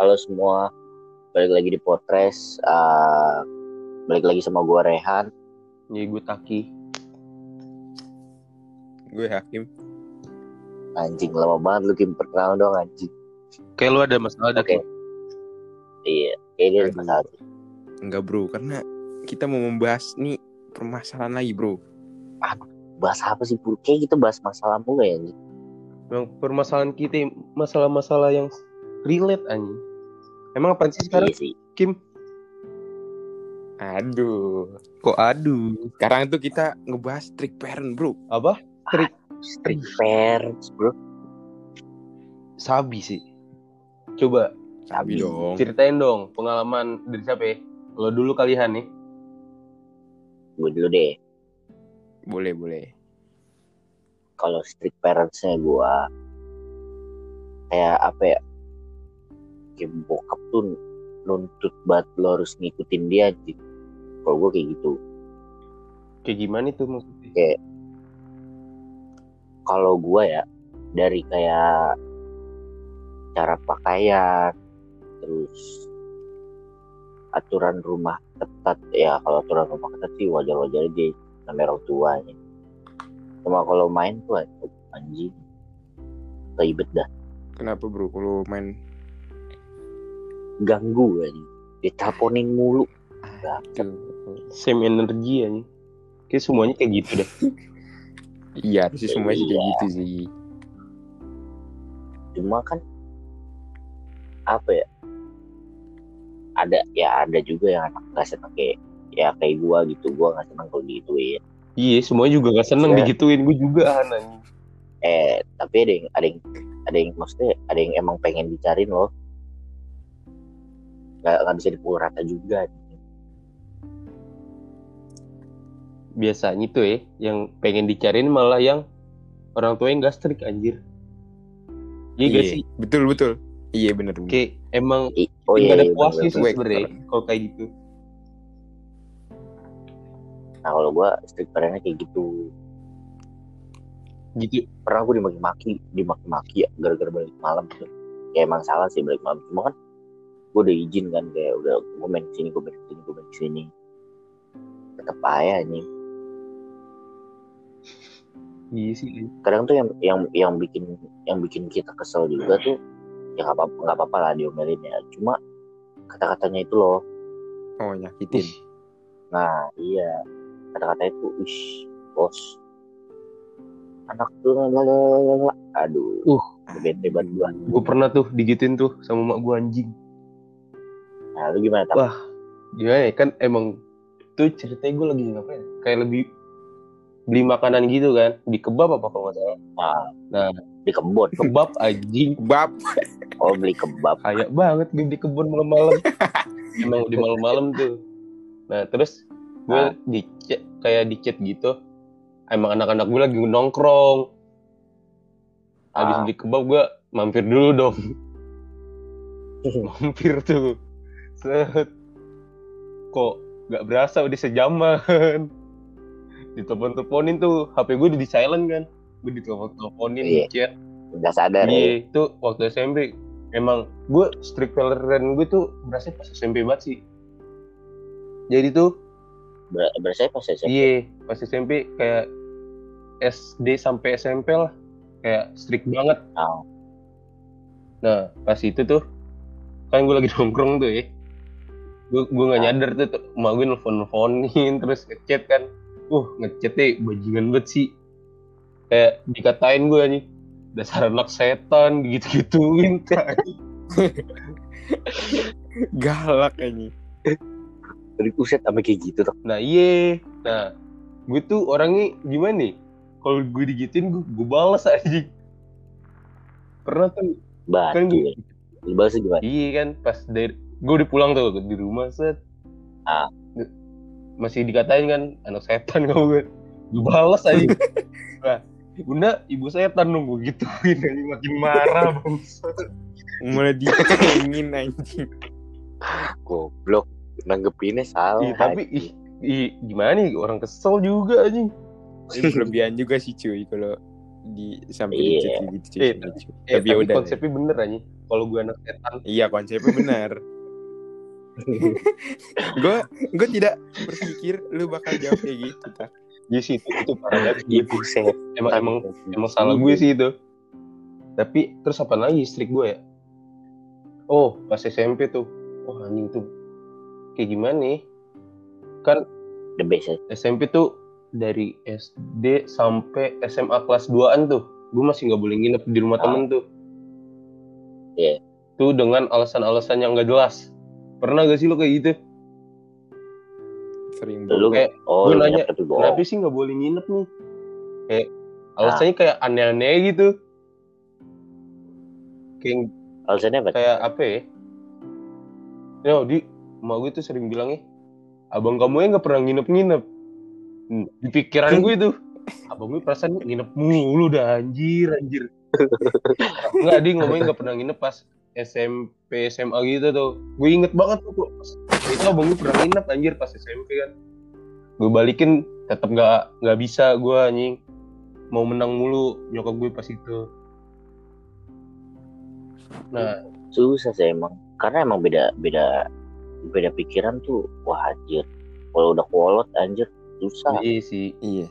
Halo semua, balik lagi di Potres. Uh, balik lagi sama gua Rehan. Ya gue Taki. Gue Hakim. Anjing lama banget lu Kim perkenalan dong anjing. Kayak lu ada masalah ada Oke. Kim. Iya, kayaknya ada Aduh. masalah. Enggak bro, karena kita mau membahas nih permasalahan lagi bro. Bahas apa sih Pur? Kayak kita bahas masalah mulu ya anjing. Yang permasalahan kita masalah-masalah yang relate anjing. Emang apa sih sekarang sih. Kim? Aduh. Kok aduh. Sekarang tuh kita ngebahas trick parent bro. Apa? Street parents, bro. Sabi sih. Coba Sabi dong. ceritain dong pengalaman dari siapa ya? Lo dulu kalian nih. Gue dulu deh. Boleh boleh. Kalau strict parentsnya gua kayak apa ya? Kayak bokap tuh nuntut banget lo harus ngikutin dia anjing. Kalau gue kayak gitu. Kayak gimana itu maksudnya? Kayak kalau gua ya dari kayak cara pakaian terus aturan rumah ketat ya kalau aturan rumah ketat sih wajar-wajar aja namanya orang tuanya cuma kalau main tuh anjing ribet dah Kenapa bro kalau main ganggu anjing diteleponin mulu Aduh. Same energi anjing. Kayak semuanya kayak gitu dah. Iya sih semua sih kayak gitu sih. cuma kan apa ya ada ya ada juga yang anak nggak seneng kayak ya kayak gua gitu gua nggak seneng kalau digituin Iya, semuanya juga gak seneng Ya. digituin. Gue juga anjing. eh tapi ada yang ada yang ada yang maksudnya ada yang emang pengen dicariin loh nggak nggak bisa dipukul rata juga Biasanya tuh ya, yang pengen dicariin malah yang orang tuanya gak strict anjir. Iya gak sih? Betul betul. Iya bener bener. Kayak emang oh nggak iya, ada iya, puasnya bener, sih sebenarnya kalau kayak gitu. nah kalau gua strict parentnya kayak gitu Gitu. pernah gue dimaki-maki dimaki-maki ya gara-gara balik malam gitu ya emang salah sih balik malam cuma kan gue udah izin kan kayak udah gue main ke sini gue main ke sini gue main ke sini tetep aja nih Iya sih. kadang tuh yang yang yang bikin yang bikin kita kesel juga tuh ya nggak apa nggak apa-apa lah diomelin ya cuma kata-katanya itu loh Oh nyakitin. Nah iya kata-kata itu ish bos anak tuh lalalala. aduh Uh. bete banget gue pernah tuh digituin tuh sama mak gue anjing. Nah lu gimana tak Wah. Gimana ya? Kan emang tuh ceritanya gue lagi ngapain? Kayak lebih beli makanan gitu kan di kebab apa kalau nggak salah nah, Nah. di kebun kebab anjing Bab. oh beli kebab kayak banget gue di kebun malam-malam emang di malam-malam tuh nah terus gue Ah. di chat kayak di chat gitu emang anak-anak gue lagi nongkrong habis Ah. beli kebab gue mampir dulu dong mampir tuh set kok nggak berasa udah sejaman ditelepon-teleponin tuh HP gue udah di silent kan gue ditelepon-teleponin Iya. di chat udah sadar ya Iya, itu waktu SMP emang gue strict parent gue tuh berasa pas SMP banget sih. Jadi tuh Ber- berasa pas SMP iya pas SMP kayak SD sampai SMP lah kayak strict banget. Oh. Nah pas itu tuh kan gue lagi nongkrong tuh ya. Gue gue nggak Ah. nyadar tuh, tuh emak gue nelfon nelfonin terus ngechat kan. Uh ngechat deh bajingan banget sih. Kayak dikatain gue nih dasar anak setan gitu-gituin Galak ini. dari uset sampai kayak gitu tuh Nah iya, nah gue tuh orangnya gimana nih? Kalau gue digituin gue, gue balas aja. Pernah tuh, batu kan gue, lu balas gimana iya kan pas dari gue udah pulang tuh di rumah set. Ah. Masih dikatain kan anak setan kamu gue. Gue balas aja. nah, Bunda, ibu setan dong gue gituin aja makin marah bangsa. Mulai dicengin anjing. goblok nanggepinnya salah Iya, tapi ih, ih, gimana nih orang kesel juga anjing. Ini kelebihan juga sih cuy kalau di sampai dicet gitu cuy. Eh, lucu. Eh, Tapi ya tapi udah. konsepnya bener aja. Kalau gue anak setan. Iya konsepnya benar. gue gue tidak berpikir lu bakal jawab kayak gitu tak. Iya sih itu, itu parah banget. Iya buset. Emang emang emang salah gue sih itu. Tapi terus apa lagi strik gue ya? Oh pas SMP tuh. Oh anjing tuh. Kayak gimana nih? Kan The best ya. SMP tuh dari SD sampai SMA kelas 2an tuh. Gue masih nggak boleh nginep di rumah Ah. temen tuh. Iya. Tuh dengan alasan-alasan yang gak jelas. Pernah gak sih lo kayak gitu? Sering Lu Kayak oh lu nanya. Kenapa sih nggak boleh nginep nih? Kayak alasannya kayak aneh-aneh gitu. Kayak Alasannya apa? kayak apa ya? Ya, di emak gue tuh sering bilang ya, abang kamu ya nggak pernah nginep-nginep. Hmm, Di pikiran gue tuh, abang gue perasaan nginep mulu dah anjir, anjir. Enggak, dia ngomongnya nggak pernah nginep pas SMP, SMA gitu tuh. Gue inget banget tuh, kok. itu abang gue pernah nginep anjir pas SMP kan. Gue balikin tetap nggak nggak bisa gue anjing. Mau menang mulu nyokap gue pas itu. Nah, Susah sih emang. Karena emang beda beda beda pikiran tuh. Wah anjir. Kalau udah kolot anjir susah. iya sih. Iya.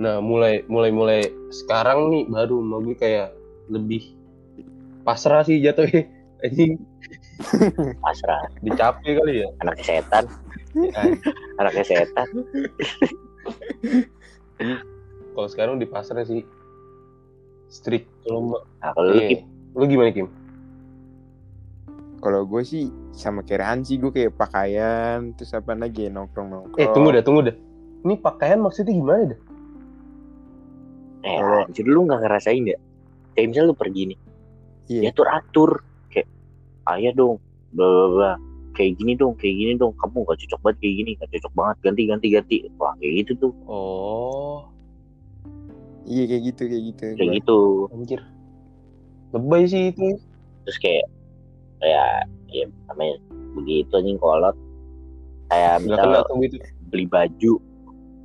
Nah, mulai mulai mulai sekarang nih baru mau gue kayak lebih pasrah sih jatuhnya. Anjing Pasrah. dicapai kali ya. Anaknya setan. Anaknya setan. Kalau sekarang di pasrah sih strict. Kalau Nah, kalau lu iya. Kim, lu gimana Kim? Kalau gue sih sama kayak Rehan sih gue kayak pakaian terus apa lagi nongkrong nongkrong. Eh tunggu dah, tunggu dah. Ini pakaian maksudnya gimana dah? eh Kalau- anjir lu gak ngerasain ya? Kayak misalnya lu pergi nih, Iya. diatur atur kayak ayah dong, bla bla bla. Kayak gini dong, kayak gini dong. Kamu gak cocok banget kayak gini, gak cocok banget. Ganti ganti ganti. Wah kayak gitu tuh, Oh, Iya kayak gitu kayak gitu. kayak Gua- gitu. anjir. Lebay sih itu. Terus kayak kayak ya namanya begitu anjing kolot. Kayak misal tuh gitu. beli baju,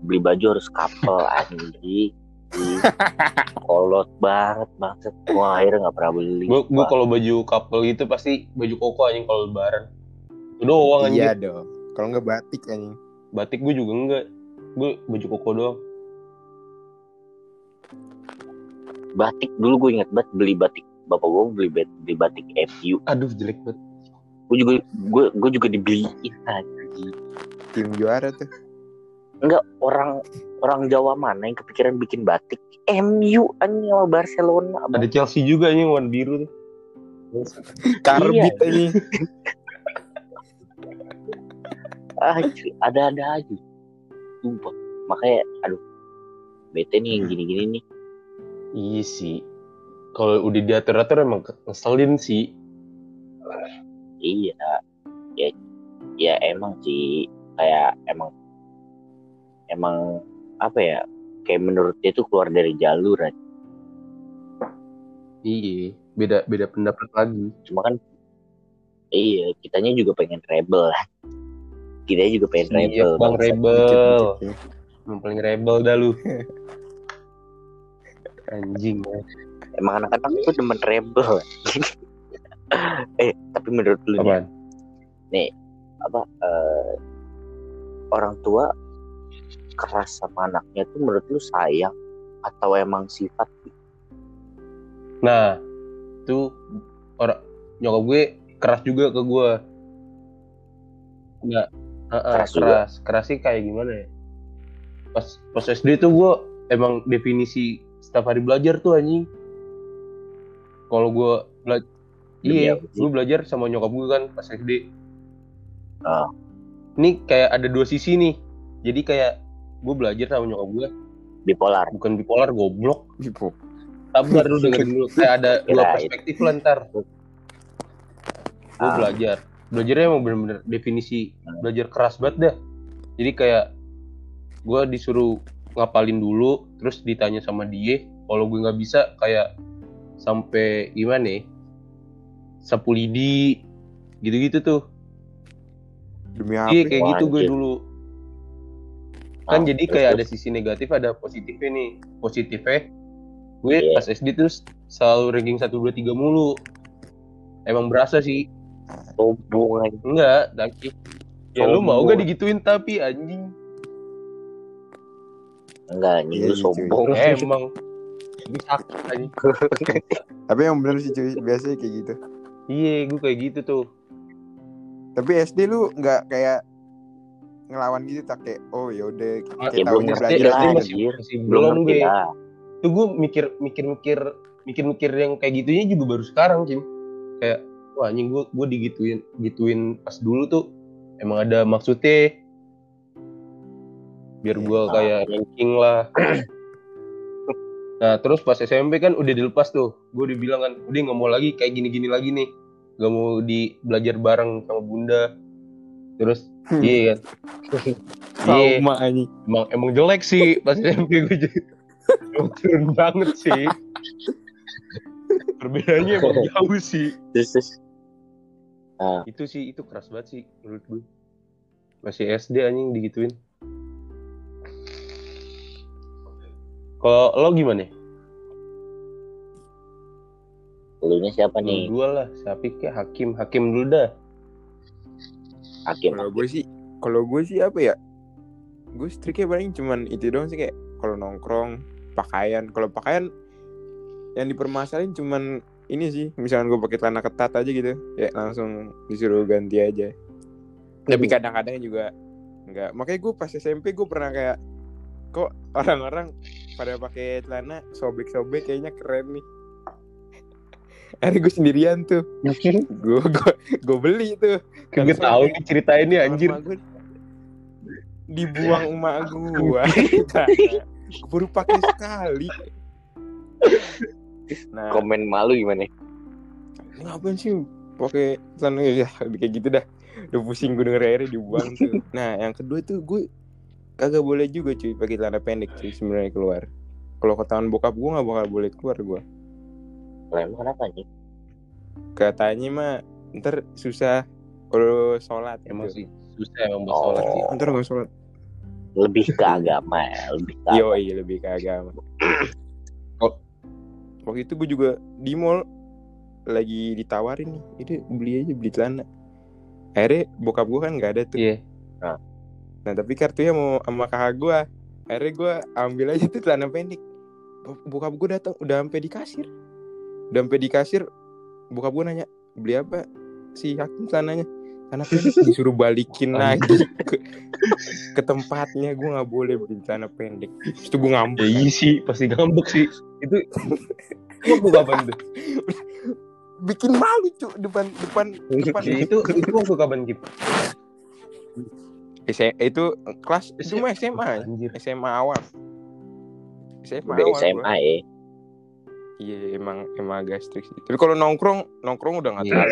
beli baju harus couple anjing. Ih, kolot banget banget. Wah akhirnya gak pernah beli. Gue gue Wah, kalau baju couple gitu pasti baju koko anjing kalau lebaran. Itu doang anjing. Iya dong. Kalau nggak batik anjing. Batik gue juga enggak. Gue baju koko doang. batik dulu gue ingat banget beli batik bapak gue beli, beli batik FU Aduh jelek banget. gue juga gue gue juga dibeliin anjing Tim juara tuh. Enggak orang orang Jawa mana yang kepikiran bikin batik MU anjing sama Barcelona Ada Chelsea juga anjing warna biru tuh. Karbit Iya. anjing. Anjir, ada-ada aja sumpah makanya aduh bete nih yang gini-gini nih Iya sih. Kalau udah diatur-atur emang ngeselin sih. iya ya ya emang sih kayak emang emang apa ya kayak menurut dia tuh keluar dari jalur aja. Iya. Beda beda pendapat lagi. cuma kan iya kitanya juga pengen rebel lah kita juga pengen Iya, rebel Bang. Rebel. Ya. Yang paling rebel dah lu. Anjing. emang anak-anak tuh demen rebel eh tapi menurut lu nih, Apaan? apa eh, orang tua keras sama anaknya tuh menurut lu sayang atau emang sifat Nah, itu orang nyokap gue keras juga ke gue. Enggak, Heeh, Keras keras, juga? keras, sih kayak gimana ya? Pas pas SD tuh gue emang definisi setiap hari belajar tuh anjing. Kalau gue belajar, iya, gue belajar sama nyokap gue kan pas SD. Ah. Ini kayak ada dua sisi nih. Jadi kayak gue belajar sama nyokap gue, bipolar bukan bipolar goblok. Bipo. Sabar lu dengerin dulu. Kayak ada dua perspektif lah ntar. Gue Ah. belajar. Belajarnya emang bener-bener definisi belajar keras banget dah. Jadi kayak gue disuruh ngapalin dulu, terus ditanya sama dia. Kalau gue nggak bisa kayak sampai gimana ya? Sapu lidi, gitu-gitu tuh. Demi Iya kayak gitu gue dulu. Kan Ah, jadi terus, kayak terus. ada sisi negatif ada positifnya nih. Positifnya gue Iya. pas SD terus selalu ranking 1, 2, 3 mulu. Emang berasa sih. Sombong aja enggak tapi ya lu mau gak digituin tapi anjing? Enggak anjing Iya, lu iya, sombong. Emang. Bisa anjing. Tapi yang bener sih cuy, biasanya kayak gitu. iya gue kayak gitu tuh. Tapi SD lu nggak kayak ngelawan gitu tak kayak oh yaudah Ah, kayak ya belum tahunya ngerti SD, belajar aja. masih, anjir. masih belum gue tuh gue mikir mikir mikir mikir mikir yang kayak gitunya juga baru sekarang Kim. Kayak wah anjing gue gue digituin gituin pas dulu tuh emang ada maksudnya. Biar gue Ah, kayak ranking lah. Nah terus pas SMP kan udah dilepas tuh. Gue udah bilang kan udah nggak mau lagi kayak gini-gini lagi nih. Nggak mau di belajar bareng sama bunda. Terus iya kan? Iya. Emang emang jelek sih pas SMP gue turun banget sih. Perbedaannya emang jauh sih. Terus terus. Itu sih itu keras banget sih menurut gue masih SD anjing digituin. Kalau lo gimana? Elunya siapa Lu nih? dua lah siapa kayak hakim. Hakim dulu dah Hakim. Kalau gue sih, kalau gue sih apa ya? Gue striknya paling cuman itu doang sih kayak kalau nongkrong, pakaian. Kalau pakaian yang dipermasalahin cuman ini sih, misalkan gue pakai celana ketat aja gitu, ya langsung disuruh ganti aja. Tapi kadang-kadang juga enggak. Makanya gue pas SMP gue pernah kayak kok orang-orang pada pakai celana sobek-sobek kayaknya keren nih. Akhirnya gue sendirian tuh. Gue gue gue beli tuh. Kagak tahu nih ceritain nih anjir. gua dibuang emak gua. Baru pakai sekali. Nah. Komen malu gimana? ini ngapain sih? Pakai celana ya kayak gitu dah. Udah pusing gue denger airnya dibuang tuh. Nah yang kedua tuh gue kagak boleh juga cuy pakai celana pendek cuy sebenarnya keluar. Kalau ketahuan bokap gue nggak bakal boleh keluar gue Lah emang kenapa nih? katanya mah ntar susah kalau sholat emang gitu. sih susah emang buat sholat sih ntar nggak sholat Lebih ke agama ya, lebih ke Yo iya lebih ke agama. Oh, waktu itu gue juga di mall lagi ditawarin nih, ini beli aja beli celana. Akhirnya bokap gue kan nggak ada tuh. iya Nah tapi kartunya mau sama kakak gue. Akhirnya gue ambil aja tuh celana pendek. Bo- Bokap gue datang udah sampai di kasir. Sampai di kasir. Bokap gue nanya beli apa si hakim. Celana pendek disuruh balikin lagi ke, ke tempatnya. Gue nggak boleh beli celana pendek. Tuh gue ngambek. ya iya sih pasti ngambek sih itu waktu kapan tuh bikin malu cuk depan depan depan Ya, itu itu waktu kapan gitu itu kelas itu mah SMA anjir SMA awal SMA Udah awal SMA gua. ya. Iya emang emang agak strict sih. Tapi kalau nongkrong nongkrong udah nggak Iya. tahu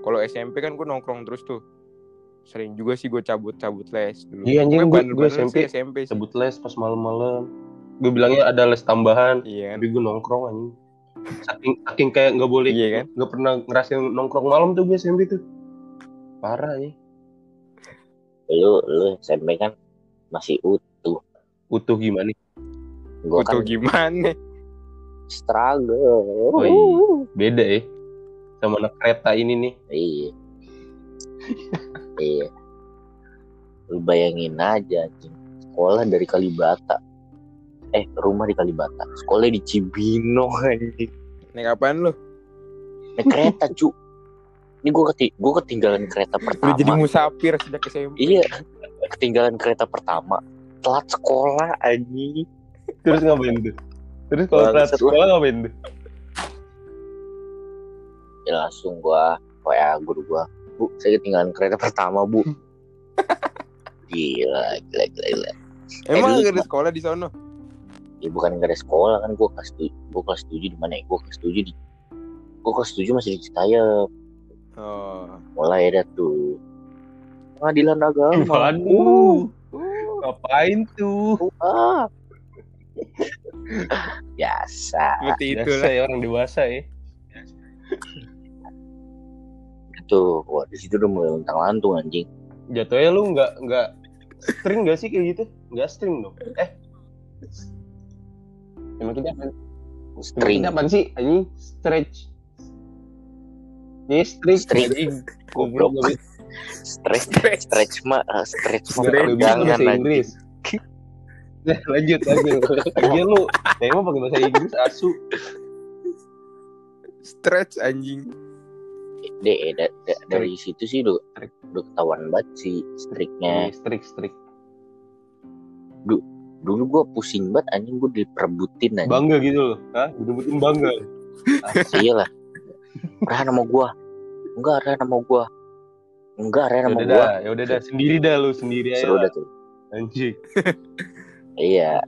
kalau SMP kan gue nongkrong terus tuh. Sering juga sih gue cabut cabut les dulu. Iya, anjing, bandel-bandel gua SMP sih SMP sih. sebut les pas malam-malam. Gue bilangnya ada les tambahan iya kan? tapi gue nongkrong anjing. Saking saking kayak nggak boleh iya kan? nggak pernah ngerasain nongkrong malam tuh gue SMP tuh. Parah ya Lu lu SMP kan masih utuh. utuh gimana? Gua Butuh kan gimana struggle. Oh, iya. beda ya sama anak kereta ini nih Iya. iya. Lu bayangin aja anjing. Sekolah dari Kalibata. Eh, rumah di Kalibata. Sekolah di Cibino anjing. naik apaan lu Naik kereta, cu. Ini gua keti gua ketinggalan kereta udah jadi pertama. musafir sejak SMP Iya. Ketinggalan kereta pertama. Telat sekolah anjing. terus ngapain tuh terus kalau telat sekolah ngapain tuh? Ya langsung gua WA guru gua. Bu, saya ketinggalan kereta pertama, Bu. gila, gila, gila, gila. emang dulu gak ada sekolah di sono ya bukan gak ada sekolah kan gue kelas tujuh gue kelas tujuh di mana ya? Gue kelas tujuh di gue kelas tujuh masih di Citayam. Oh. Mulai ada tuh. Pengadilan agama. Waduh. Ngapain tuh? Ah. Biasa. Seperti itu biasa ya orang dewasa ya. Itu wah di situ udah mulai untang lantung anjing. Jatuhnya lu nggak nggak string gak sih kayak gitu? Nggak string dong. Eh. Emang kita apa? String. Kita apa sih ini stretch. Ini stretch String. anjing. Goblok. Stretch. Stretch. stretch mah eh, stretch mah bahasa. Inggris Nah, lanjut lanjut Lagian lu emang pakai bahasa Inggris asu Stretch anjing. De, da- da- dari situ sih udah, udah ketahuan banget sih striknya. Ini strik strik Dulu gua pusing banget anjing gua diperebutin anjing. bangga gitu loh Hah? Direbutin bangga Iya lah. Rehan sama gua. Enggak, Rehan sama gua. Enggak, sama udah gua. ya udah dah sendiri dah lu sendiri aja Seru lah. dah tuh. anjing Iya.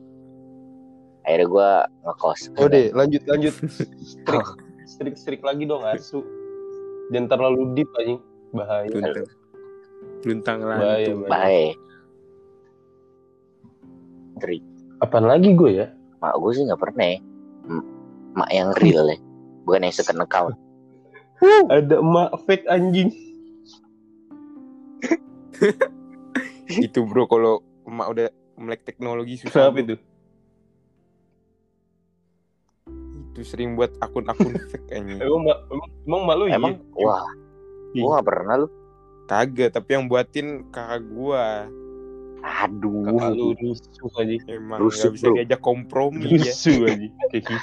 Akhirnya gua ngekos. oh deh lanjut lanjut strik strik strik lagi dong asu jangan terlalu deep anjing bahaya Luntang. Luntang Bahaya, lantung. bahaya. Baik. Trik. apaan lagi gue ya Mak gua sih nggak pernah ya. Mak yang real ya. Bukan yang second account. ada emak fake anjing Itu bro kalau emak udah melek teknologi susah. bro. itu Itu sering buat akun-akun fake anjing. emang emang, emang mak lu iya? Emang, wah, Iya. gua nggak pernah lu. Kagak, tapi yang buatin kakak gua. Aduh. kakak lu rusuh anjing Emang Rusuh, gak bisa bro. diajak kompromi ya. rusuh gitu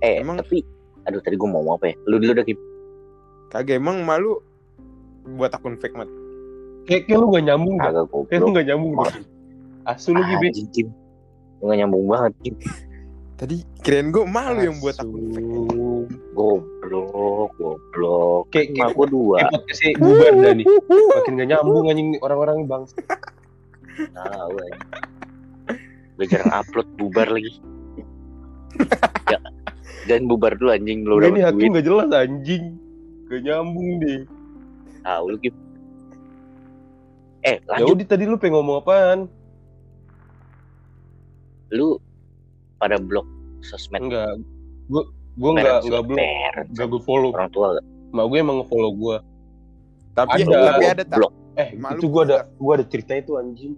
Eh, Emang- tapi aduh tadi gua mau apa ya? Lu dulu udah. Kagak emang malu buat akun fake mat. Kayak kayak lu gak nyambung gak? Kagak kayak lu gak nyambung Wah. deh. asu lu gitu Kim. Lu nggak nyambung banget, Kim. Tadi kirain gua malu yang buat anjing. Goblok, goblok. kayak Mak kayak gua dua. kayak podcastnya bubar dah nih makin gak nyambung anjing nih orang-orang bang anjing. Gue jarang upload bubar lagi. ya, dan bubar dulu anjing lu Gak udah nih hakim gak jelas anjing Gak nyambung deh Tahu lu Kim. Eh, Ya lanjut udah tadi lu pengen ngomong apaan? lu pada blog sosmed Enggak Gue gue parents enggak enggak parents, Enggak gue follow orang tua gak? Mak gue emang nge-follow gue Tapi Ada. tapi ada tak? blog Eh Malu itu gue ada gua. Gue ada cerita itu anjing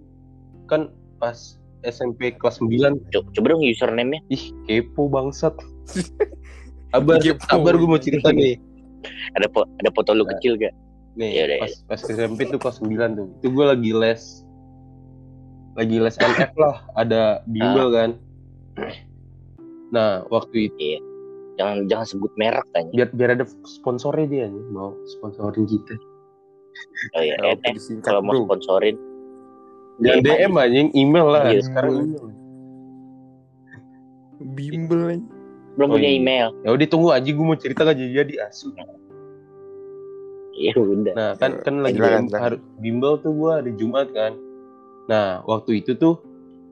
Kan pas SMP kelas 9 coba, coba dong username-nya Ih kepo bangsat Sabar, Kepo. sabar gue mau cerita nih ada po ada foto lu Nah. kecil gak Nih, Iya, iya, pas, pas SMP tuh kelas 9 tuh. Itu gue lagi les. Lagi les NF lah, ada bimbel kan. Nah, waktu itu jangan jangan sebut merek kan biar biar ada sponsornya dia nih, mau sponsorin kita. oh ya Kalau NF disingkat kalau mau sponsorin Dan Iya, DM anjing, email lah. Iya. Sekarang email. Bimbel belum Oh, punya iya. email Ya udah tunggu anjing gue mau cerita gak jadi jadi asu. Iya udah Nah, kan kan lagi Silakan, bim- silakan. har- bimbel tuh gue hari Jumat kan. Nah, waktu itu tuh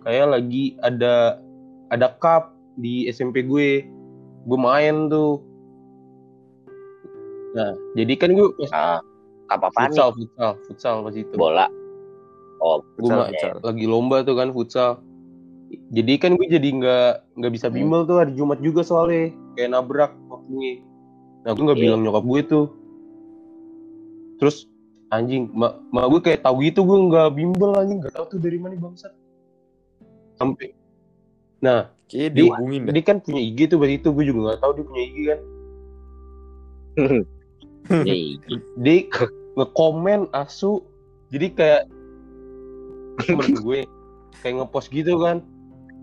kayak lagi ada ada cup di SMP gue. Gue main tuh. Nah, jadi kan gue ah apa apaan nih futsal, futsal, futsal pas itu. bola oh Gue Futsal, futsal. lagi lomba tuh kan futsal. Jadi kan gue jadi nggak nggak bisa Hmm. bimbel tuh hari Jumat juga soalnya kayak nabrak waktunya. Nah gue nggak Iya. bilang nyokap gue tuh. Terus anjing, mak mak gue kayak tahu gitu gue nggak bimbel anjing nggak tahu tuh dari mana bangsat. Sampai, nah Kayaknya Di- dihubungin dah. dia kan punya IG tuh berarti itu gue juga nggak tahu dia punya IG kan. Nih, Dia ngekomen asu, jadi kayak temen gue kayak ngepost gitu kan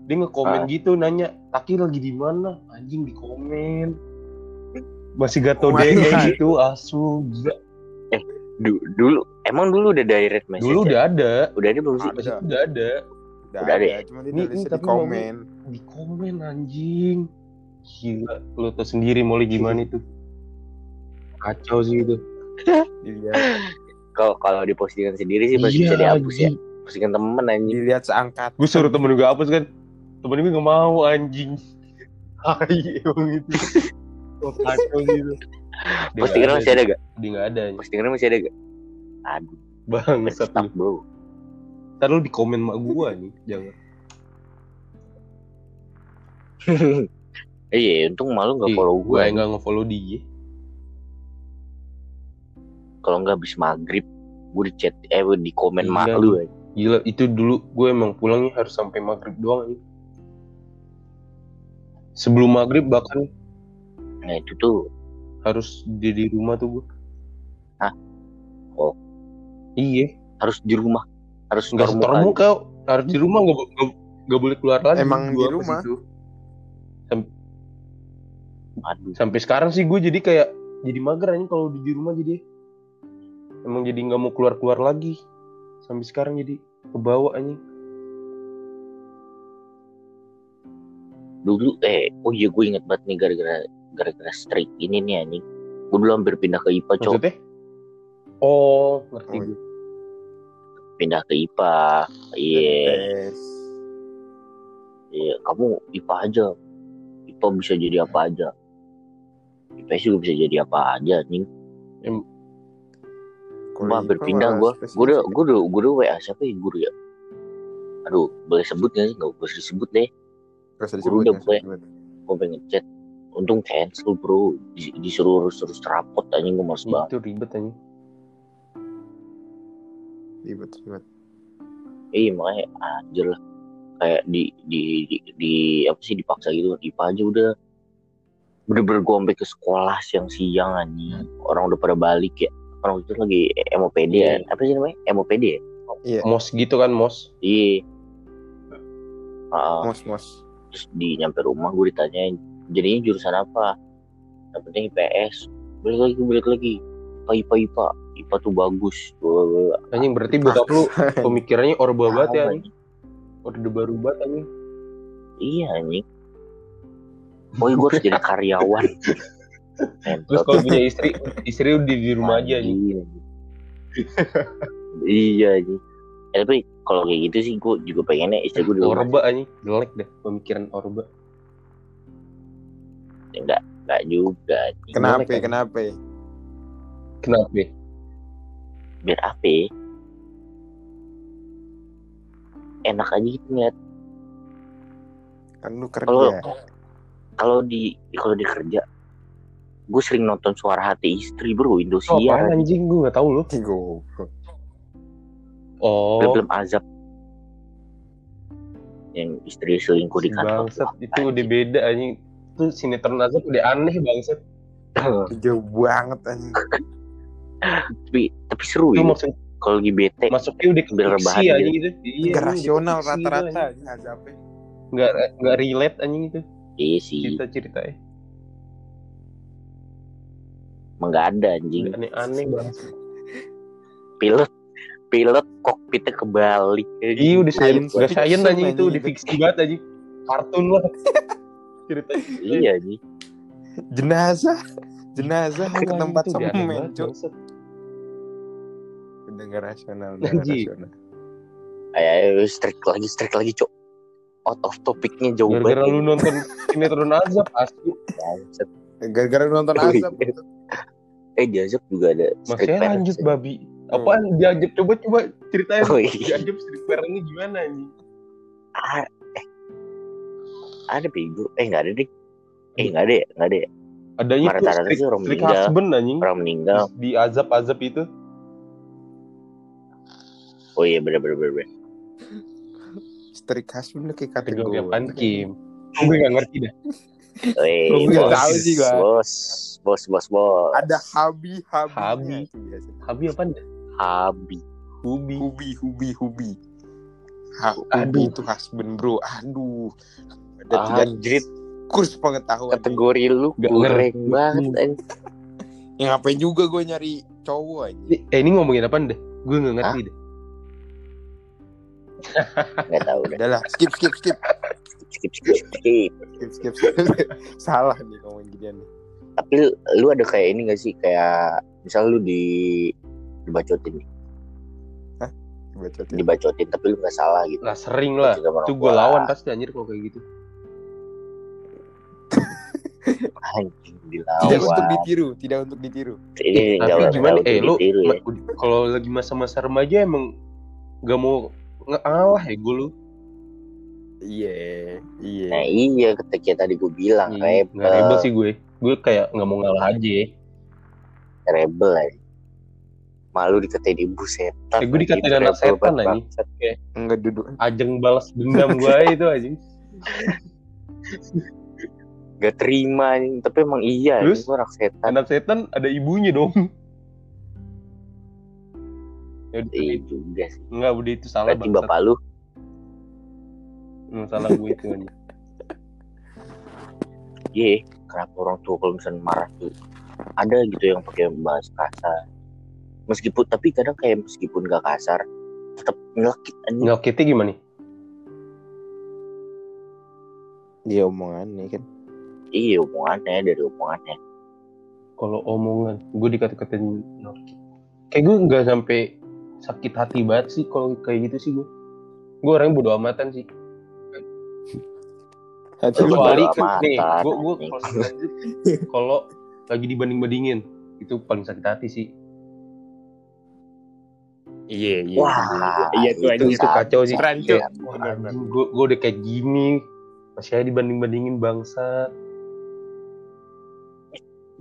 dia ngekomen Ah. gitu nanya Taki lagi di mana anjing di komen masih gak tau Oh God. gitu asu gila du- dulu emang dulu udah direct message dulu ya? udah ada. Udah ada belum sih? Ada. udah ada. Udah, Udah ada ada, ya? cuma Ini- ini di komen. di komen anjing. Gila lo tau sendiri mulai gimana itu? Kacau sih itu. Kalau kalau di postingan sendiri sih pasti bisa dihapus ya. Postingan temen anjing. Dilihat seangkat. gue suruh temen gue hapus kan. Temen gue gak mau anjing. Hai emang itu oh, kacau gitu postingan nggak masih ada gak dia gak ada. Postingan masih ada gak aduh. Bangsat stop bro. Ntar lu di komen mak gua nih jangan. Iya untung malu nggak Ih, follow gua yang gue gak nge-follow dia. Kalau nggak habis maghrib gue di chat eh di komen Iya, mak nih. lu eh. Gila, itu dulu gue emang pulangnya harus sampai maghrib doang anjing. Sebelum maghrib bahkan. Nah itu tuh harus di, di rumah tuh gue. Hah? Oh. Iya, harus di rumah harus nggak setor muka. harus di rumah nggak bo- nggak boleh keluar lagi. Emang Gua di rumah? aduh Sampai sekarang sih gue jadi kayak jadi mager anjing kalau di, di rumah jadi emang jadi nggak mau keluar keluar lagi. Sampai sekarang jadi kebawa anjing. dulu eh oh iya gue inget banget nih gara-gara gara-gara strike ini nih anjing. Gue dulu hampir pindah ke IPA cok. Maksudnya? Oh, ngerti Oh, gue. pindah ke IPA iya. Tes. iya kamu IPA aja. IPA bisa jadi apa aja. IPS juga bisa jadi apa aja anjing. Kalau gue hampir IPA pindah gue gue udah gue udah gue udah WA siapa ya guru ya? Aduh boleh sebut nggak sih? Nggak boleh disebut deh. Gak usah Guru disebut, udah gak usah gue. gue pengen chat untung cancel bro. Di- disuruh terus rapot anjing gue males banget. Itu ribet anjing. Ribet, ribet. iya makanya anjir lah. Kayak di di, di di apa sih dipaksa gitu IPA aja udah. Bener-bener gue sampai ke sekolah siang-siang anjing. Orang udah pada balik ya. Orang itu lagi MOPD ya Iya. apa sih namanya? MOPD ya? Iya, Mos gitu kan, mos. iya. Ah, mos, mos. terus di nyampe rumah gue ditanyain jadinya jurusan apa? Yang penting IPS balik lagi balik lagi. IPA IPA IPA IPA tuh bagus. Anjing berarti bokap lu pemikirannya orba banget ya anjing. Orde baru banget anjing. iya anjing. Pokoknya gue harus jadi karyawan. Terus kalau punya istri, istri udah di rumah aja anjing. Iya anjing. Eh, tapi kalau kayak gitu sih gue juga pengennya istri gue di rumah. Orba anjing, jelek deh pemikiran orba. Enggak enggak juga. Kenapa, kan? kenapa? Kenapa? biar apa enak aja gitu ngeliat Kan lu kalau kerja. kalau di kalau di kerja gue sering nonton suara hati istri bro Oh, Indosiar apaan anjing gue gak tahu lu. Oh, film azab yang istri selingkuh di kantor bangsat itu udah beda anjing. Itu sinetron azab udah aneh bangsat. Jauh banget anjing. tapi tapi seru Itu ya maksud kalau lagi bete masuknya udah ke Biar fiksi rebahan anjing itu. Iya, Gak rasional rata-rata. Nggak nggak relate anjing itu iya sih cerita ceritanya. emang nggak ada anjing Aneh-aneh banget. pilot pilot kokpitnya kebalik Iya udah science, udah science anjing itu udah fiksi banget anjing. Kartun lah. Ceritanya. iya anjing Jenazah. Jenazah Tahu, ke anjing, tempat semen, cuk. gak rasional, Anjing. rasional. ayo, ayo strike lagi strike lagi cok out of topicnya jauh Gara-gara banget lu nonton sinetron azab asli. Bangsat. Gara-gara nonton Oh, azab. iya. eh di azab juga ada Masih street lanjut ya. babi. Apaan diajak coba coba ceritain. Oh, iya. Diajak street parentnya gimana anjing? Ah. Ada bego eh nggak ada deh eh nggak ada ya nggak ada ya Adanya tuh Rata-rata street, sih orang street meninggal. husband anjing. orang meninggal Di azab-azab itu. oh iya bener bener bener, bener. Strik husband kayak Kategori apaan Kim? Gue gak ngerti dah. Eh, Oh, gue bos, tahu sih gua. bos bos bos bos Ada habi habi. Habi. Habi apa dah? Habi Hubi. Hubi hubi hubi. Ha, hubi itu husband bro. Aduh. Ada tidak Anjrit kurs pengetahuan. kategori lu Gak ngerti. banget anjing. Yang ngapain juga gue nyari cowok aja. Eh ini ngomongin apa deh? Gue gak ngerti deh. nggak tahu deh Udah lah, skip skip skip. skip skip skip Skip skip. skip. Salah nih ngomongin ginian nih. tapi lu ada kayak ini gak sih kayak misal lu di dibacotin nih Bacotin. dibacotin tapi lu nggak salah gitu Lah sering lah. Itu gue lawan pasti anjir kalau kayak gitu. Tidak dilawan untuk ditiru, tidak untuk ditiru. ini Tapi gimana? Eh lu ya. kalau lagi masa-masa remaja emang gak mau ngalah ya gue lu. Iya, iya. nah iya ketika tadi gue bilang Iya, rebel Nggak rebel sih gue. Gue kayak nggak mau ngalah aja. rebel aja. malu dikatain ibu setan Eh, gue dikatain anak setan, kayak Enggak duduk. Ajeng balas dendam gue itu anjing. gak terima tapi emang iya Terus? gua anak setan Anak setan ada ibunya dong. Ya udah, iya juga sih enggak udah itu salah berarti bapak lu Hmm, salah gue itu anjing. iya kenapa orang tua kalau misalnya marah tuh ada gitu yang pakai bahasa kasar meskipun tapi kadang kayak meskipun gak kasar tetap nyelekit anjing Nggak kita gimana nih? Dia omongannya kan. Iya omongannya dari omongannya Kalau omongan gue dikata-katain nyelkit. Kayak gue nggak sampai sakit hati banget sih kalau kayak gitu sih gue. Gue orangnya bodo amatan sih. Hati Lu bodo balik. nih, gue gue kalau lagi dibanding-bandingin itu paling sakit hati sih. Iya, iya. wah Iya tuh itu, anjing. itu kacau sih. Anjing, gue gue udah kayak gini masih aja dibanding-bandingin bangsa.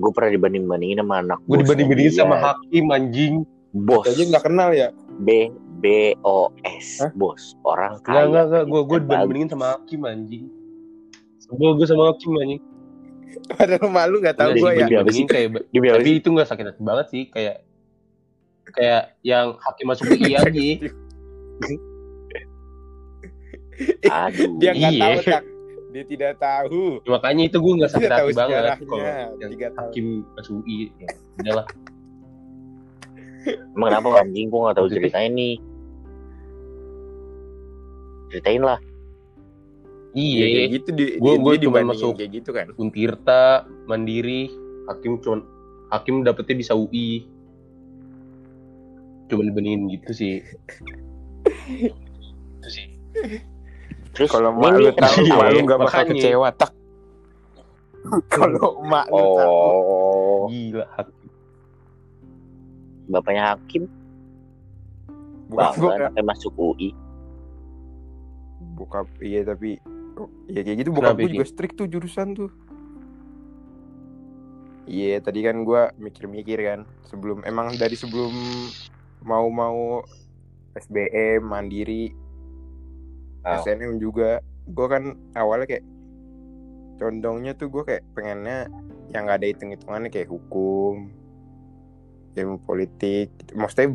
Gue pernah dibanding bandingin sama anak Gue dibanding-bandingin bosnya sama hakim anjing. bos Aja nggak kenal ya. B B O S Hah? bos orang kaya enggak enggak gue gue Terbalik. dibanding-bandingin sama hakim anjing. Sebel gue sama hakim anjing. Padahal malu nggak tahu Udah gue ya. dibanding- Dibandingin kayak tapi itu nggak sakit hati banget sih kayak kayak yang hakim masuk UI aja. aduh Dia nggak Iya. tahu tak. Dia tidak tahu. Makanya itu gue nggak sakit tahu hati banget kalau yang Tiga tahun. hakim masuk UI. Ya, udahlah. emang kenapa anjing gue gak tahu ceritain nih ceritain lah Iya, Iya. gitu di, Gua- gua dia cuma masuk. kayak gitu kan. Untirta, Mandiri, hakim cuman hakim dapetnya bisa UI. Cuma dibandingin gitu sih. itu sih. Terus Kalau mak lu tahu, Iya, mak lu nggak bakal makanya. kecewa tak. Kalau mak lu tahu, oh Gila hakim. bapaknya hakim bukan anaknya masuk UI Bokap iya tapi iya kayak gitu bokap gue juga strict tuh jurusan tuh. Iya tadi kan gua mikir-mikir kan sebelum emang dari sebelum mau-mau SBM mandiri Oh. SNM juga gua kan awalnya kayak condongnya tuh gua kayak pengennya yang gak ada hitung-hitungannya kayak hukum ilmu politik gitu. maksudnya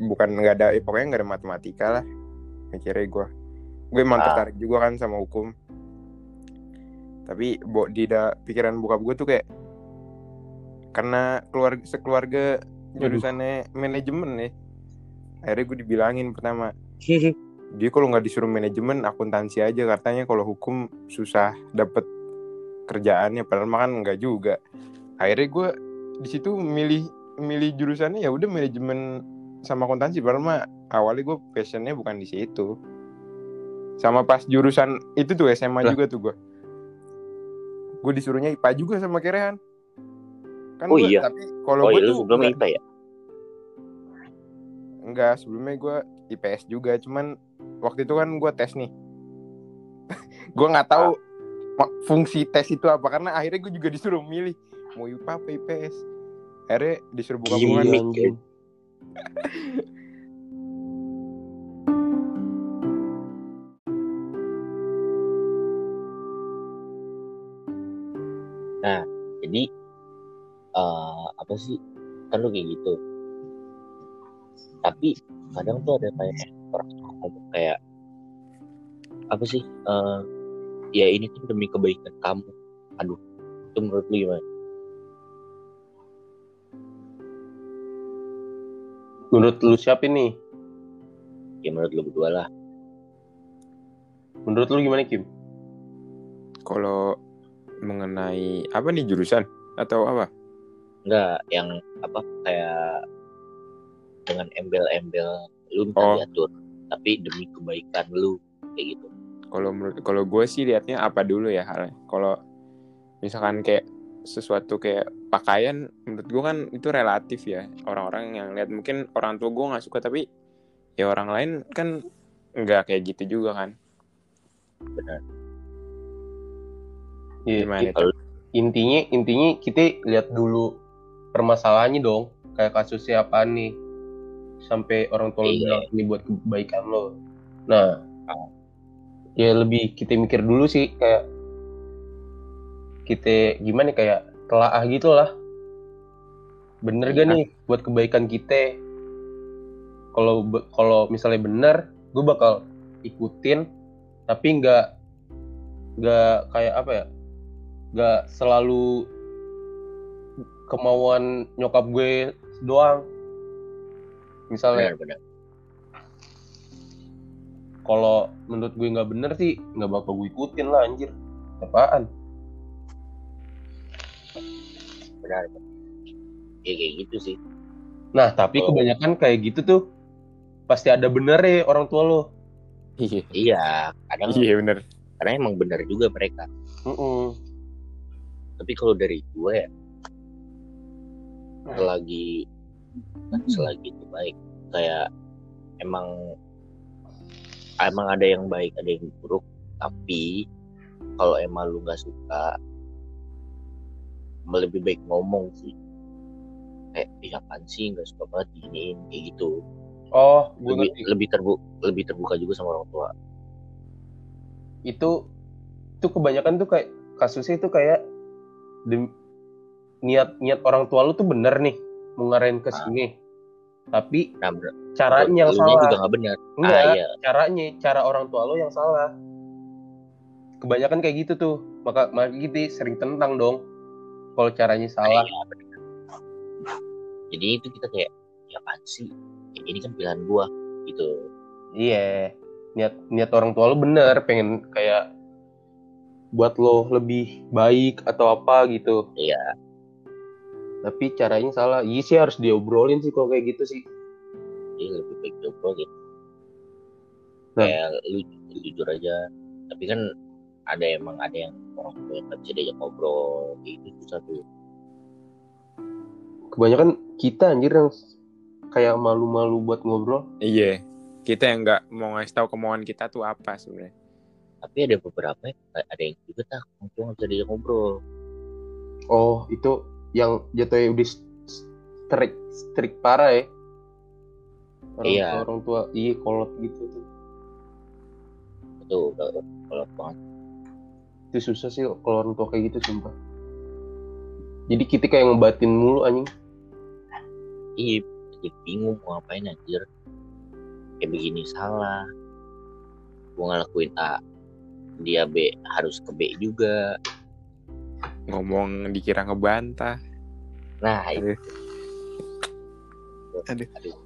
bukan nggak ada ya pokoknya nggak ada matematika lah mikirnya gua gue emang Ah. tertarik juga kan sama hukum tapi bo di da, pikiran bokap gue tuh kayak karena keluarga sekeluarga jurusannya manajemen ya akhirnya gue dibilangin pertama dia kalau nggak disuruh manajemen akuntansi aja. Katanya kalau hukum susah dapet kerjaannya padahal makan nggak juga. Akhirnya gue di situ milih milih jurusannya ya udah manajemen sama akuntansi. Padahal mah awalnya gue passionnya bukan di situ. Sama pas jurusan itu tuh SMA Lah. juga tuh gue gue disuruhnya IPA juga sama Kerehan. Kan Oh gua- iya? tapi kalau oh gue iya tuh nggak- IPA ya? Enggak, sebelumnya gue IPS juga, cuman waktu itu kan gue tes nih. gue nggak tahu fungsi tes itu apa karena akhirnya gue juga disuruh milih mau IPA apa IPS. Akhirnya disuruh buka ya. anjing. jadi eh apa sih kan lu kayak gitu tapi kadang tuh ada kayak orang ngomong kayak apa sih eh ya ini tuh demi kebaikan kamu aduh itu menurut lu gimana Menurut lu siapa nih? ya menurut lu berdua lah Menurut lu gimana Kim? Kalau mengenai apa nih jurusan atau apa? enggak yang apa kayak dengan embel-embel lu minta Oh. diatur tapi demi kebaikan lu kayak gitu Kalau menurut kalau gue sih liatnya apa dulu ya halnya. Kalau misalkan kayak sesuatu kayak pakaian menurut gue kan itu relatif ya orang-orang yang lihat mungkin orang tua gue nggak suka tapi ya orang lain kan nggak kayak gitu juga kan benar Iya, Gimana i- itu? kalau intinya intinya kita lihat dulu permasalahannya dong. Kayak kasusnya apa nih? Sampai orang tua lo Iya. bilang ini buat kebaikan lo nah Ah. ya lebih kita mikir dulu sih kayak kita gimana ya, kayak telaah gitu lah bener gak Iya. nih buat kebaikan kita kalau kalau misalnya bener gue bakal ikutin tapi nggak nggak kayak apa ya nggak selalu kemauan nyokap gue doang misalnya benar-benar kalau menurut gue nggak bener sih nggak bakal gue ikutin lah anjir apaan benar ya kayak gitu sih nah tapi Oh. kebanyakan kayak gitu tuh pasti ada bener ya orang tua lo Iya. iya kadang Iya bener. karena emang benar juga mereka Mm-mm. tapi kalau dari gue ya Hmm. Selagi kan selagi itu baik kayak emang emang ada yang baik ada yang buruk tapi kalau emang lu nggak suka lebih baik ngomong sih. Kayak ih apaan sih nggak suka banget giniin kayak gitu. Oh gue lebih ngerti. lebih terbuka lebih terbuka juga sama orang tua. Itu itu kebanyakan tuh kayak kasusnya itu kayak niat niat orang tua lu tuh bener nih mau ke Ah. sini. Tapi nah caranya yang salah. juga nggak benar. Enggak ah iya. caranya cara orang tua lo yang salah. Kebanyakan kayak gitu tuh. Maka maka kita sering tentang dong. Kalau caranya salah. Iya, bener. jadi itu kita kayak ya apaan sih? Ya, ini kan pilihan gua gitu. Iya. Niat niat orang tua lo bener pengen kayak buat lo lebih baik atau apa gitu. Iya. Tapi caranya salah iya sih harus diobrolin sih kalau kayak gitu sih Jadi lebih baik gitu. Nah. Kayak lu, jujur aja. Tapi kan ada emang ada yang orang tua yang nggak bisa diajak ngobrol gitu susah tuh. kebanyakan kita anjir yang kayak malu-malu buat ngobrol Iya. Kita yang nggak mau ngasih tahu kemauan kita tuh apa sebenarnya. Tapi ada beberapa ada yang juga tak orang tua nggak bisa diajak ngobrol. oh itu yang jatuhnya udah strik strik parah ya orang Iya. tua orang tua iya kolot gitu tuh Itu kalau banget. itu susah sih kalau orang tua kayak gitu sumpah jadi kita kayak ngebatin mulu anjing Iya, jadi bingung mau ngapain anjir. Kayak begini salah. Gua ngelakuin A, dia B harus ke B juga. Ngomong dikira ngebantah. Nah, itu. Aduh. Aduh.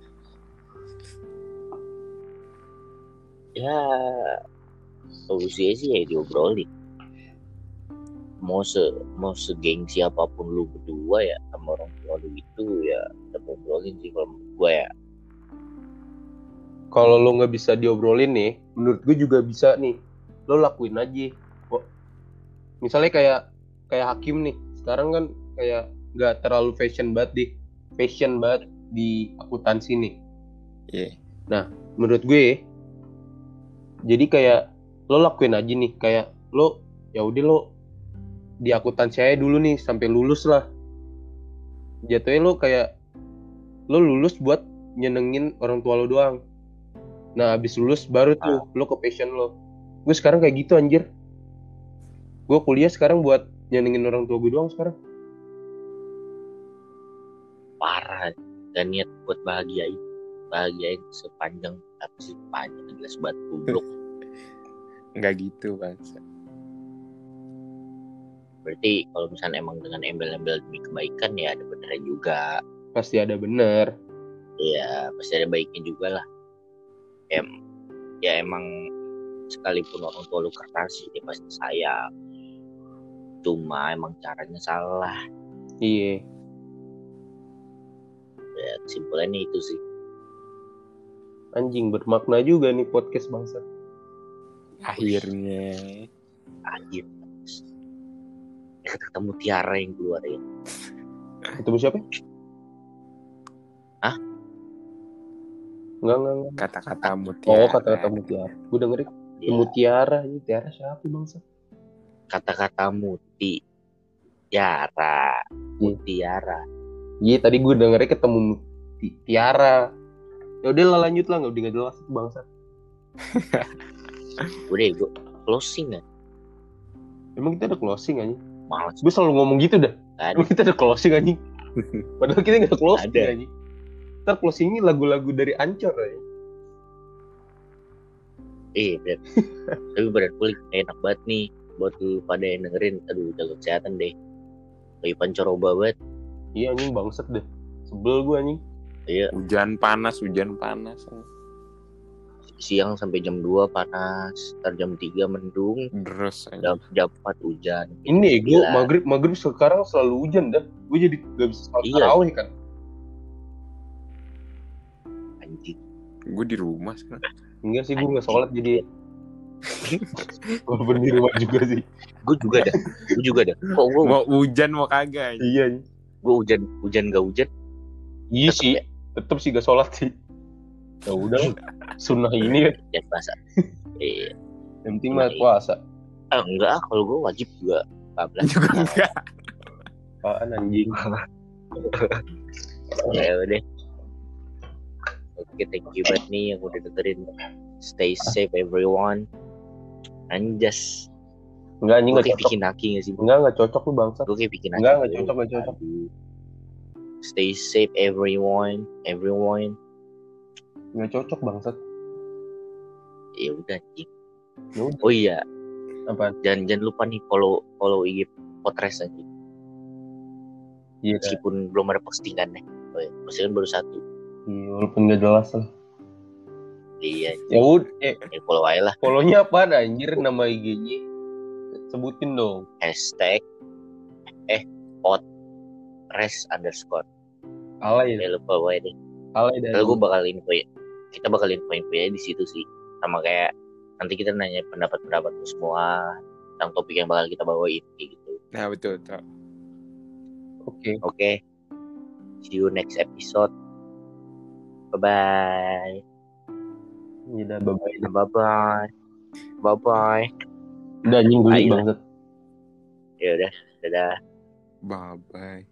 Ya, solusinya sih ya diobrolin. Mau se mau segengsi apa pun lu berdua ya sama orang tua lu itu ya tetap ngobrolin sih kalau menurut gue ya. kalau lo nggak bisa diobrolin nih menurut gue juga bisa nih lo lakuin aja misalnya kayak kayak hakim nih. Sekarang kan kayak nggak terlalu fashion banget di fashion banget di akuntansi nih. Iya. menurut gue jadi kayak lo lakuin aja nih kayak lo ya udah lo di akuntansi aja dulu nih sampai lulus lah. Jatuhnya lo kayak lo lulus buat nyenengin orang tua lo doang. Nah abis lulus baru tuh lo ke passion lo. Gue sekarang kayak gitu anjir. Gue kuliah sekarang buat nyenengin orang tua gue doang sekarang Parah dan niat buat bahagiain bahagiain sepanjang apa sih panjang jelas banget goblok. Nggak gitu bang. Berarti kalau misalnya emang dengan embel-embel demi kebaikan ya ada benernya juga. pasti ada bener ya pasti ada baiknya juga lah ya, ya emang sekalipun orang tua lu keras dia pasti sayang cuma emang caranya salah iya ya kesimpulannya itu sih anjing bermakna juga nih podcast bangsa Akhirnya. anjir kata mutiara yang keluar ya ketemu siapa Hah? Enggak, enggak, enggak. Kata-kata mutiara. Oh, kata-kata mutiara. Gue dengerin Ya, mutiara. Ini tiara siapa bangsa? Kata-kata muti tiara mutiara Iya, tadi gue dengernya ketemu muti- tiara. Ya udah lah lanjut lah, nggak udah nggak jelas itu bangsa. udah gue closing ya Emang kita ada closing aja. malas Gue selalu ngomong gitu dah. kan Emang kita ada closing anjing. Padahal kita nggak ada closing Ada. anjing. Ntar closingnya lagu-lagu dari Ancor ya. iya bener tapi berat kulit enak banget nih buat lu pada yang dengerin aduh jaga kesehatan deh lagi pancoroba banget Iya anjing bangset deh. Sebel gue anjing. iya Hujan panas, hujan panas. siang sampai jam 2 panas ntar jam 3 mendung Deres jam, jam 4 hujan Ini gue Gila. maghrib maghrib sekarang selalu hujan dah. Gue jadi gak bisa sholat Iya. tarawih kan. anjing Gue di rumah sekarang. Enggak sih gue nggak sholat jadi. Walaupun di rumah juga sih. gue juga dah gue juga dah kok gue Mau hujan mau kagak. Iya. gue hujan hujan gak hujan Iya Tetep sih. ya? Tetep sih gak sholat sih. Ya udah. Sunnah ini kan. ya puasa iya Yang penting mah puasa. ah, enggak ah kalau gue wajib juga 14 Juga enggak. Apaan anjing. ya udah oke thank you banget nih yang udah dengerin stay safe everyone anjas Enggak anjing gue gak kayak cocok. bikin naki gak sih Enggak gak cocok lu bangsa. gue kayak bikin naki Enggak, enggak cocok, enggak cocok. Stay safe everyone everyone Gak cocok bangsat. ya udah anjing Ya oh iya Apaan? jangan jangan lupa nih follow follow IG Potres aja Iya. meskipun belum ada postingan nih oh, iya. postingan baru satu Iya, walaupun gak jelas lah. Iya Ya udah, eh, ya follow aja lah follow-nya apaan anjir nama IG-nya? Sebutin dong. hashtag eh pot res underscore Alay ya ya. lupa gue deh Alay dah. Lalu gue bakal info ya. Kita bakal info info di situ sih. Sama kayak nanti kita nanya pendapat-pendapat semua tentang topik yang bakal kita bawain gitu. Nah betul, betul. Oke. Oke. See you next episode. Bye bye. Ya udah bye-bye. Bye bye. Bye bye. Udah anjing gue bangsat. Ya udah, dadah. Bye bye.